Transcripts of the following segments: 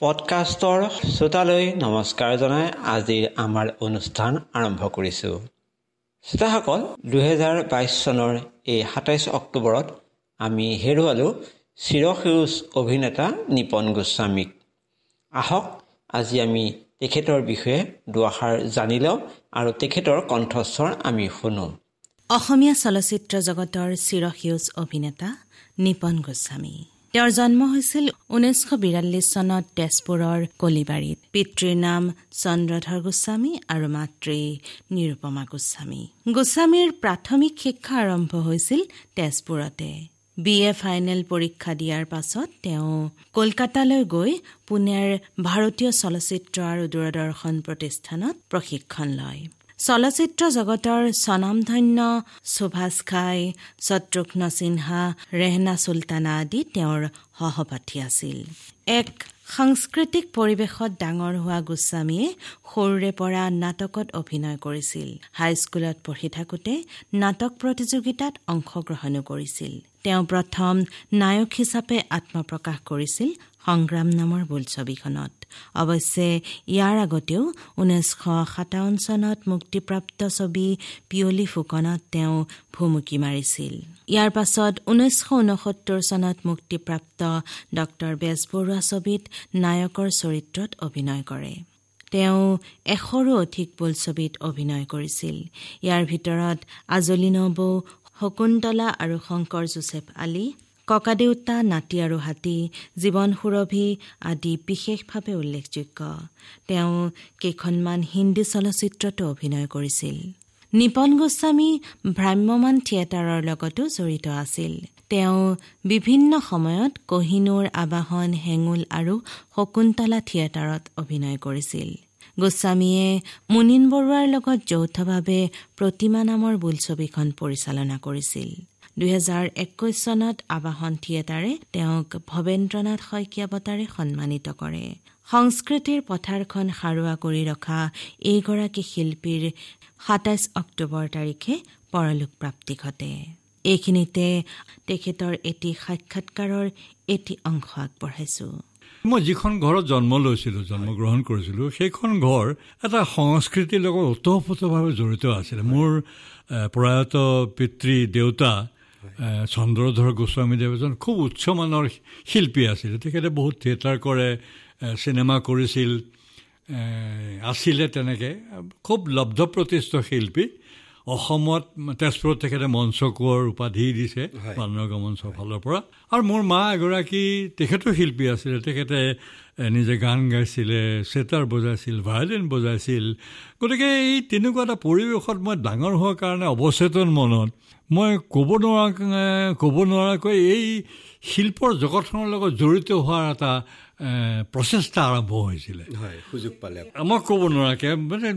পডকাষ্টৰ শ্ৰোতালৈ নমস্কাৰ জনাই আজিৰ আমাৰ অনুষ্ঠান আৰম্ভ কৰিছোঁ। শ্ৰোতাসকল দুহেজাৰ বাইছ চনৰ এই সাতাইছ অক্টোবৰত আমি হেৰুৱালোঁ চিৰসেউজ অভিনেতা নিপন গোস্বামীক। আহক আজি আমি তেখেতৰ বিষয়ে দুআষাৰ জানি লওঁ আৰু তেখেতৰ কণ্ঠস্বৰ আমি শুনো। অসমীয়া চলচ্চিত্ৰ জগতৰ চিৰসেউজ অভিনেতা নিপন গোস্বামী। তেওঁৰ জন্ম হৈছিল ঊনৈছশ বিৰাল্লিছ চনত তেজপুৰৰ কলিবাৰীত। পিতৃৰ নাম চন্দ্ৰধৰ গোস্বামী আৰু মাতৃ নিৰুপমা গোস্বামী। গোস্বামীৰ প্ৰাথমিক শিক্ষা আৰম্ভ হৈছিল তেজপুৰতে। বি এ ফাইনেল পৰীক্ষা দিয়াৰ পাছত তেওঁ কলকাতালৈ গৈ পুনেৰ ভাৰতীয় চলচ্চিত্ৰ আৰু দূৰদৰ্শন প্ৰতিষ্ঠানত প্ৰশিক্ষণ লয়। চলচ্চিত্ৰ জগতৰ স্বনামধন্য সুভাষ ঘাই শত্ৰুঘ্ন সিনহা ৰেহনা চুলতানা আদি তেওঁৰ সহপাঠী আছিল। এক সাংস্কৃতিক পৰিৱেশত ডাঙৰ হোৱা গোস্বামীয়ে সৰুৰে পৰা নাটকত অভিনয় কৰিছিল। হাইস্কুলত পঢ়ি থাকোঁতে নাটক প্ৰতিযোগিতাত অংশগ্ৰহণো কৰিছিল। তেওঁ প্ৰথম নায়ক হিচাপে আত্মপ্ৰকাশ কৰিছিল সংগ্ৰাম নামৰ বোলছবিখনত। অৱশ্যে ইয়াৰ আগতেও ঊনৈছশ সাতাৱন্ন চনত মুক্তিপ্ৰাপ্ত ছবি পিয়লি ফুকনত তেওঁ ভুমুকি মাৰিছিল। ইয়াৰ পাছত ঊনৈছশ ঊনসত্তৰ চনত মুক্তিপ্ৰাপ্ত ডক্তৰ বেজবৰুৱা ছবিত নায়কৰ চৰিত্ৰত অভিনয় কৰে। তেওঁ এশৰো অধিক বোলছবিত অভিনয় কৰিছিল। ইয়াৰ ভিতৰত আজলি নবৌ শকুন্তলা আৰু শংকৰ জোচেফ আলী ককাদেউতা নাতি আৰু হাতী জীৱন সুৰভি আদি বিশেষভাৱে উল্লেখযোগ্য। তেওঁ কেইখনমান হিন্দী চলচ্চিত্ৰতো অভিনয় কৰিছিল। নিপন গোস্বামী ভ্ৰাম্যমান থিয়েটাৰৰ লগতো জড়িত আছিল। তেওঁ বিভিন্ন সময়ত কহিনুৰ আবাহন হেঙুল আৰু শকুন্তলা থিয়েটাৰত অভিনয় কৰিছিল। গোস্বামীয়ে মুনিন বৰুৱাৰ লগত যৌথভাৱে প্ৰতিমা নামৰ বোলছবিখন পৰিচালনা কৰিছিল। দুহেজাৰ একৈশ চনত আবাহন থিয়েটাৰে তেওঁক ভৱেন্দ্ৰনাথ শইকীয়া বঁটাৰে সন্মানিত কৰে। সংস্কৃতিৰ পথাৰখন সাৰুৱা কৰি ৰখা এইগৰাকী শিল্পীৰ সাতাইছ অক্টোবৰ তাৰিখে পৰলোক প্ৰাপ্তি ঘটে। এইখিনিতে তেখেতৰ এটি সাক্ষাৎকাৰৰ এটি অংশ আগবঢ়াইছো। মই যিখন ঘৰত জন্ম লৈছিলো জন্মগ্ৰহণ কৰিছিলো সেইখন ঘৰ এটা সংস্কৃতিৰ লগত ওতঃপ্ৰোতভাৱে জড়িত আছিলে। মোৰ প্ৰয়াত পিতৃ দেউতা চন্দ্ৰধৰ গোস্বামীদেৱ এজন খুব উচ্চমানৰ শিল্পী আছিলে। তেখেতে বহুত থিয়েটাৰ কৰে চিনেমা কৰিছিল আছিলে তেনেকৈ। খুব লব্ধ প্ৰতিষ্ঠ শিল্পী। অসমত তেজপুৰত তেখেতে মঞ্চ কোঁৱৰ উপাধি দিছে পানৰগা মঞ্চৰ ফালৰ পৰা। আৰু মোৰ মা এগৰাকী তেখেতো শিল্পী আছিলে। তেখেতে নিজে গান গাইছিলে চেটাৰ বজাইছিল ভায়লিন বজাইছিল। গতিকে এই তেনেকুৱা এটা পৰিৱেশত মই ডাঙৰ হোৱাৰ কাৰণে অৱচেতন মনত মই ক'ব নোৱাৰা ক'ব নোৱাৰাকৈ এই শিল্পৰ জগতখনৰ লগত জড়িত হোৱাৰ এটা প্ৰচেষ্টা আৰম্ভ হৈছিলে। সুযোগ পালে। মই ক'ব নোৱাৰাকৈ মানে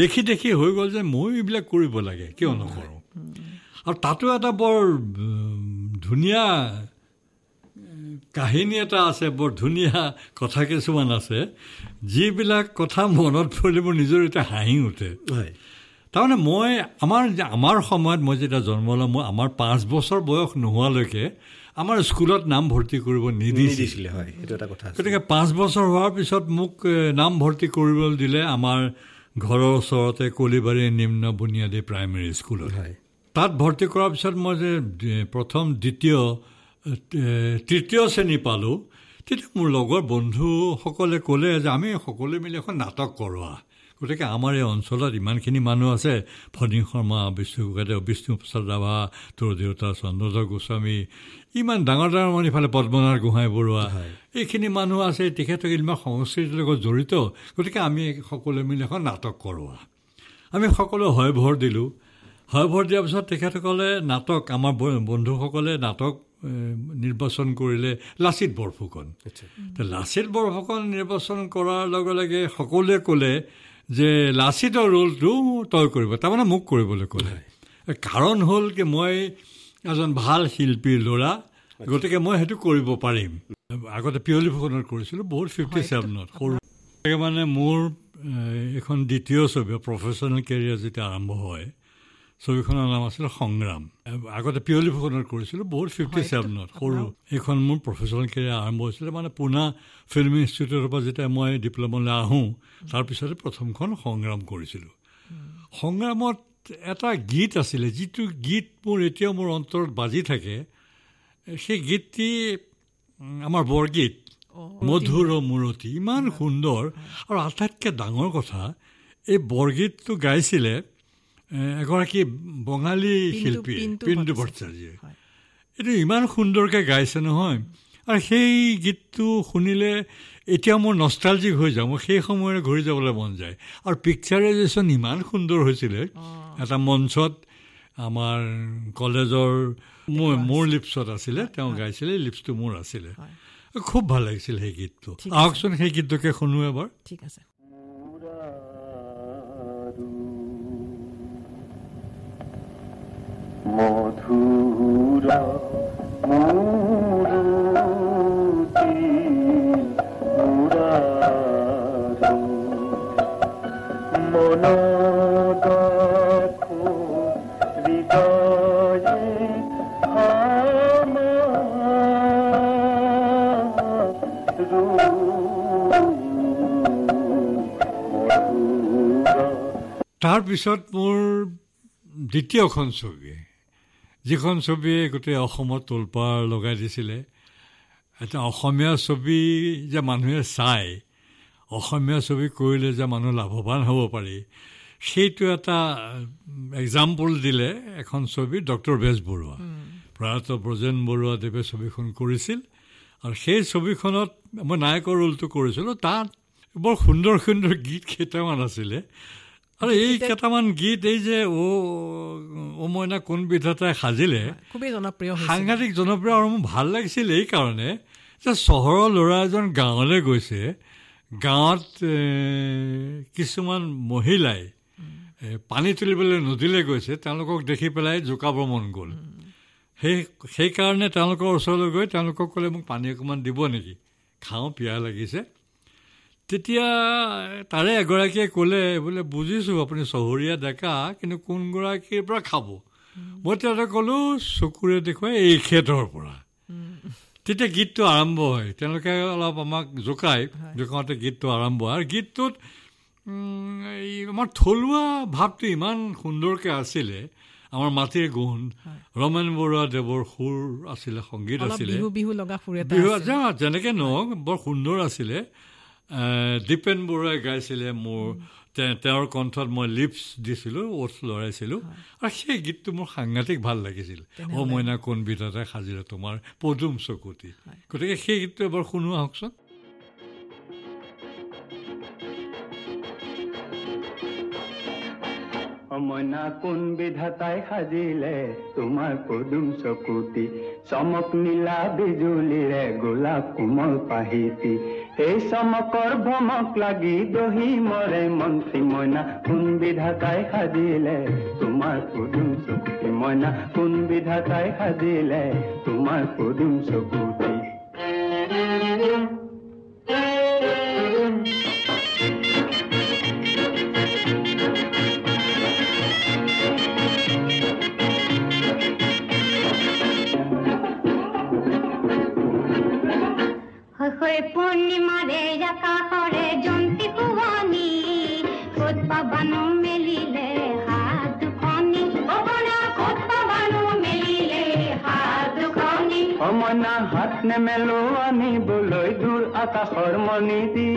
দেখি দেখি হৈ গ'ল যে ময়ো এইবিলাক কৰিব লাগে কিয় নকৰোঁ। আৰু তাতো এটা বৰ ধুনীয়া কাহিনী এটা আছে বৰ ধুনীয়া কথা কিছুমান আছে যিবিলাক কথা মনত পৰিলে মোৰ নিজৰ এতিয়া হাঁহি উঠে। তাৰমানে মই আমাৰ আমাৰ সময়ত মই যেতিয়া জন্ম ল'ম মই আমাৰ পাঁচ বছৰ বয়স নোহোৱালৈকে আমাৰ স্কুলত নাম ভৰ্তি কৰিব নিদিছিলে। হয় সেইটো এটা কথা গতিকে পাঁচ বছৰ হোৱাৰ পিছত মোক নাম ভৰ্তি কৰিবলৈ দিলে আমাৰ ঘৰৰ ওচৰতে কলিবাৰী নিম্ন বুনিয়াদী প্ৰাইমেৰী স্কুলত। হয়। তাত ভৰ্তি কৰাৰ পিছত মই যে প্ৰথম দ্বিতীয় তৃতীয় শ্ৰেণী পালোঁ তেতিয়া মোৰ লগৰ বন্ধুসকলে ক'লে যে আমি সকলোৱে মিলি এখন নাটক কৰোৱা। গতিকে আমাৰ এই অঞ্চলত ইমানখিনি মানুহ আছে। ফণী শৰ্মা বিষ্ণু গোগাদেৱ বিষ্ণু প্ৰসাদ ৰাভা তোৰ দেউতা চন্দ্ৰধৰ গোস্বামী ইমান ডাঙৰ ডাঙৰ মানুহ ইফালে পদ্মনাথ গোহাঁই বৰুৱা এইখিনি মানুহ আছে তেখেতক ইমান সংস্কৃতিৰ লগত জড়িত। গতিকে আমি সকলোৱে মিলি এখন নাটক কৰোৱা আমি সকলোৱে হয় ভৰ দিলোঁ। হয় ভৰ দিয়াৰ পিছত তেখেতসকলে নাটক আমাৰ বন্ধুসকলে নাটক নিৰ্বাচন কৰিলে লাচিত বৰফুকন। লাচিত বৰফুকন নিৰ্বাচন কৰাৰ লগে লগে সকলোৱে ক'লে যে লাচিতৰ ৰোলটো তই কৰিব তাৰমানে মোক কৰিবলৈ ক'লে। কাৰণ হ'ল কি মই এজন ভাল শিল্পীৰ ল'ৰা গতিকে মই সেইটো কৰিব পাৰিম। আগতে পিয়লি ফুকনত কৰিছিলোঁ বহুত ফিফটি ছেভেনত সৰু। মানে মোৰ এখন দ্বিতীয় ছবি প্ৰফেচনেল কেৰিয়াৰ যেতিয়া আৰম্ভ হয় ছবিখনৰ নাম আছিলে সংগ্ৰাম। আগতে পিয়লি ফুকনত কৰিছিলোঁ বহুত ফিফটি ছেভেনত সৰু। এইখন মোৰ প্ৰফেচনেল কেৰিয়াৰ আৰম্ভ হৈছিলে মানে পুনা ফিল্ম ইনষ্টিটিউটৰ পৰা যেতিয়া মই ডিপ্ল'মালৈ আহোঁ তাৰপিছতে প্ৰথমখন সংগ্ৰাম কৰিছিলোঁ। সংগ্ৰামত এটা গীত আছিলে যিটো গীত মোৰ এতিয়াও মোৰ অন্তৰত বাজি থাকে সেই গীতটি আমাৰ বৰগীত মধুৰ মূৰতি ইমান সুন্দৰ। আৰু আটাইতকৈ ডাঙৰ কথা এই বৰগীতটো গাইছিলে এগৰাকী বঙালী শিল্পী পিণ্ডু ভট্টাচাৰ্যই। এইটো ইমান সুন্দৰকৈ গাইছে নহয়। আৰু সেই গীতটো শুনিলে এতিয়া মোৰ নষ্টালজিক হৈ যাওঁ। মোৰ সেই সময়ৰে ঘূৰি যাবলৈ মন যায়। আৰু পিকচাৰাইজেশ্যন ইমান সুন্দৰ হৈছিলে। এটা মঞ্চত আমাৰ কলেজৰ মোৰ মোৰ লিপছত আছিলে। তেওঁ গাইছিলে লিপছটো মোৰ আছিলে। খুব ভাল লাগিছিল সেই গীতটো। আহকচোন সেই গীতটোকে শুনো এবাৰ। ঠিক আছে। তাৰপিছত মোৰ দ্বিতীয়খন ছবি। যিখন ছবিয়ে গোটেই অসমত তোলপাৰ লগাই দিছিলে এটা অসমীয়া ছবি যে মানুহে চায় অসমীয়া ছবি কৰিলে যে মানুহ লাভৱান হ'ব পাৰি সেইটো এটা এক্সাম্পল দিলে এখন ছবি ডক্টৰ বেজবৰুৱা প্ৰয়াত ব্ৰজেন বৰুৱাদেৱে ছবিখন কৰিছিল আৰু সেই ছবিখনত মই নায়কৰ ৰোলটো কৰিছিলোঁ তাত বৰ সুন্দৰ সুন্দৰ গীত কেইটামান আছিলে। আৰু এই কেইটামান গীত এই যে অ মইনা কোন বিধাতাই সাজিলে খুবেই জনপ্ৰিয় সাংঘাতিক জনপ্ৰিয় আৰু মোৰ ভাল লাগিছিল এইকাৰণে যে চহৰৰ ল'ৰা এজন গাঁৱলৈ গৈছে। গাঁৱত কিছুমান মহিলাই পানী তুলিবলৈ নদীলৈ গৈছে তেওঁলোকক দেখি পেলাই জোকাব মন গ'ল। সেই সেইকাৰণে তেওঁলোকৰ ওচৰলৈ গৈ তেওঁলোকক ক'লে মোক পানী অকণমান দিব নেকি? খাওঁ পিয়াহ লাগিছে। তেতিয়া তাৰে এগৰাকীয়ে ক'লে বোলে বুজিছোঁ আপুনি চহৰীয়া ডেকা কিন্তু কোনগৰাকীৰ পৰা খাব? মই তেওঁতে ক'লোঁ চকুৰে দেখুৱাই এই খেতৰ পৰা। তেতিয়া গীতটো আৰম্ভ হয়। তেওঁলোকে অলপ আমাক জোকাই জোকাওঁতে গীতটো আৰম্ভ হয়। আৰু গীতটোত এই আমাৰ থলুৱা ভাৱটো ইমান সুন্দৰকৈ আছিলে। আমাৰ মাটিৰ গুণ ৰমেন বৰুৱা দেৱৰ সুৰ আছিলে সংগীত আছিলে। বিহু যেনেকৈ নহওক বৰ সুন্দৰ আছিলে। দীপেন বৰুৱাই গাইছিলে মোৰ তেওঁৰ কণ্ঠত মই লিপছ দিছিলোঁ ওঠ লৰাইছিলোঁ আৰু সেই গীতটো মোৰ সাংঘাতিক ভাল লাগিছিল। অ মইনা কোন বিধাতে সাজিলে তোমাৰ পদুম চকুটি। গতিকে সেই গীতটো এবাৰ শুনো আহকচোন মইনা কোন বিধাতাই সাজিলে তোমাৰ পদুম চকুটি চমক নীলা বিজুলীৰে গোলাপ কোমল পাহিতি এই চমকৰ ভমক লাগি দহি মৰে মন্ত্ৰী মইনা কোন বিধাতাই সাজিলে তোমাৰ পদুম চকুটি মইনা কোন বিধাতাই সাজিলে তোমাৰ পদুম চকুটি অমনা হাত নেমেলো আনিবলৈ দূৰ আকাশৰ মণি দি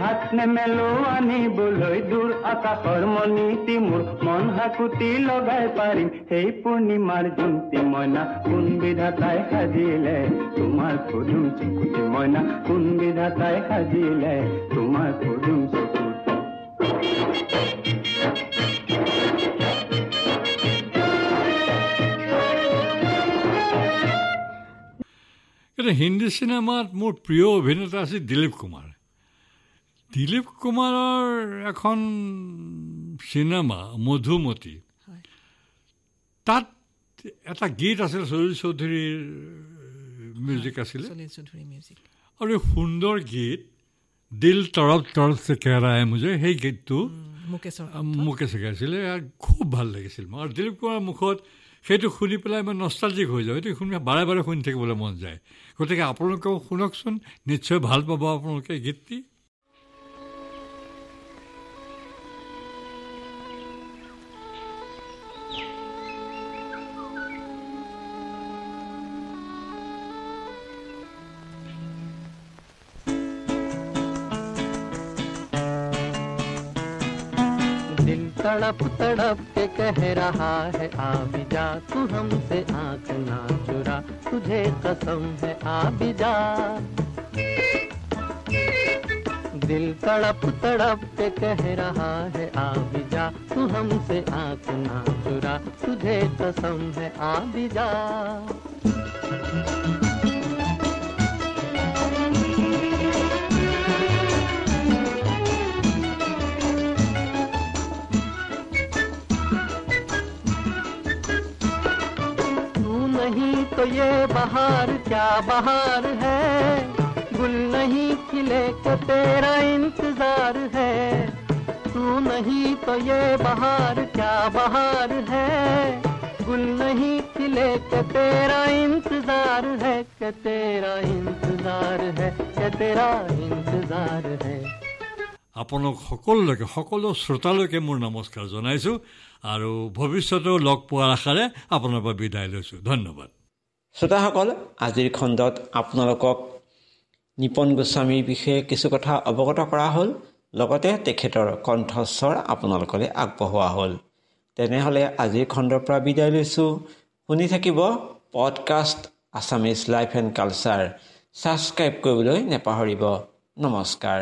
হাত নেমেলো আনিবলৈ দূৰ আকাশৰ মণিতি মোৰ মন হাকুতি লগাই পাৰিম সেই পূৰ্ণিমাৰ জন্তি মইনা। কোন বিধাতাই সাজিলে তোমাৰ পদুম চকুতি মইনা? কোন বিধাতাই সাজিলে তোমাৰ পদুম চকুতি হিন্দী চিনেমাত মোৰ প্ৰিয় অভিনেতা আছিল দিলীপ কুমাৰ দিলীপ কুমাৰৰ এখন চিনেমা মধুমতী তাত এটা গীত আছিল চলিল চৌধুৰীৰ মিউজিক আছিলে আৰু সুন্দৰ গীত দিল তৰফ তৰফ চে কেৰাই মুজে সেই গীতটো মুকেশে গাইছিলে খুব ভাল লাগিছিল মোৰ আৰু দিলীপ কুমাৰৰ মুখত সেইটো শুনি পেলাই মই নষ্টালজিক হৈ যাওঁ। সেইটো শুনি বাৰে বাৰে শুনি থাকিবলৈ মন যায়। গতিকে আপোনালোকেও শুনকচোন। নিশ্চয় ভাল পাব আপোনালোকে গীতটি। तड़प तड़प के कह रहा है आ भी जा तू हमसे आँख ना चुरा, तुझे कसम है आ भी जा दिल तड़प तड़प के कह रहा है आ भी जा तू हमसे आँख ना चुरा, तुझे कसम है आ भी जा ये बहार क्या बहार है गुल नहीं खिले तो तेरा इंतजार है तू नहीं तो ये बहार क्या बहार है गुल नहीं खिले के तेरा इंतजार है के तेरा इंतजार है के तेरा इंतजार है আপোনালোক সকলোলৈকে সকলো শ্ৰোতালৈকে মোৰ নমস্কাৰ জনাইছোঁ আৰু ভৱিষ্যতেও লগ পোৱাৰ আশাৰে আপোনাৰ পৰা বিদায় লৈছোঁ ধন্যবাদ শ্ৰোতাসকল আজিৰ খণ্ডত আপোনালোকক নিপন গোস্বামীৰ বিষয়ে কিছু কথা অৱগত কৰা হ'ল লগতে তেখেতৰ কণ্ঠস্বৰ আপোনালোকলৈ আগবঢ়োৱা হ'ল। তেনেহ'লে আজিৰ খণ্ডৰ পৰা বিদায় লৈছোঁ। শুনি থাকিব podcast Assamese life and culture subscribe কৰিবলৈ নেপাহৰিব। নমস্কাৰ।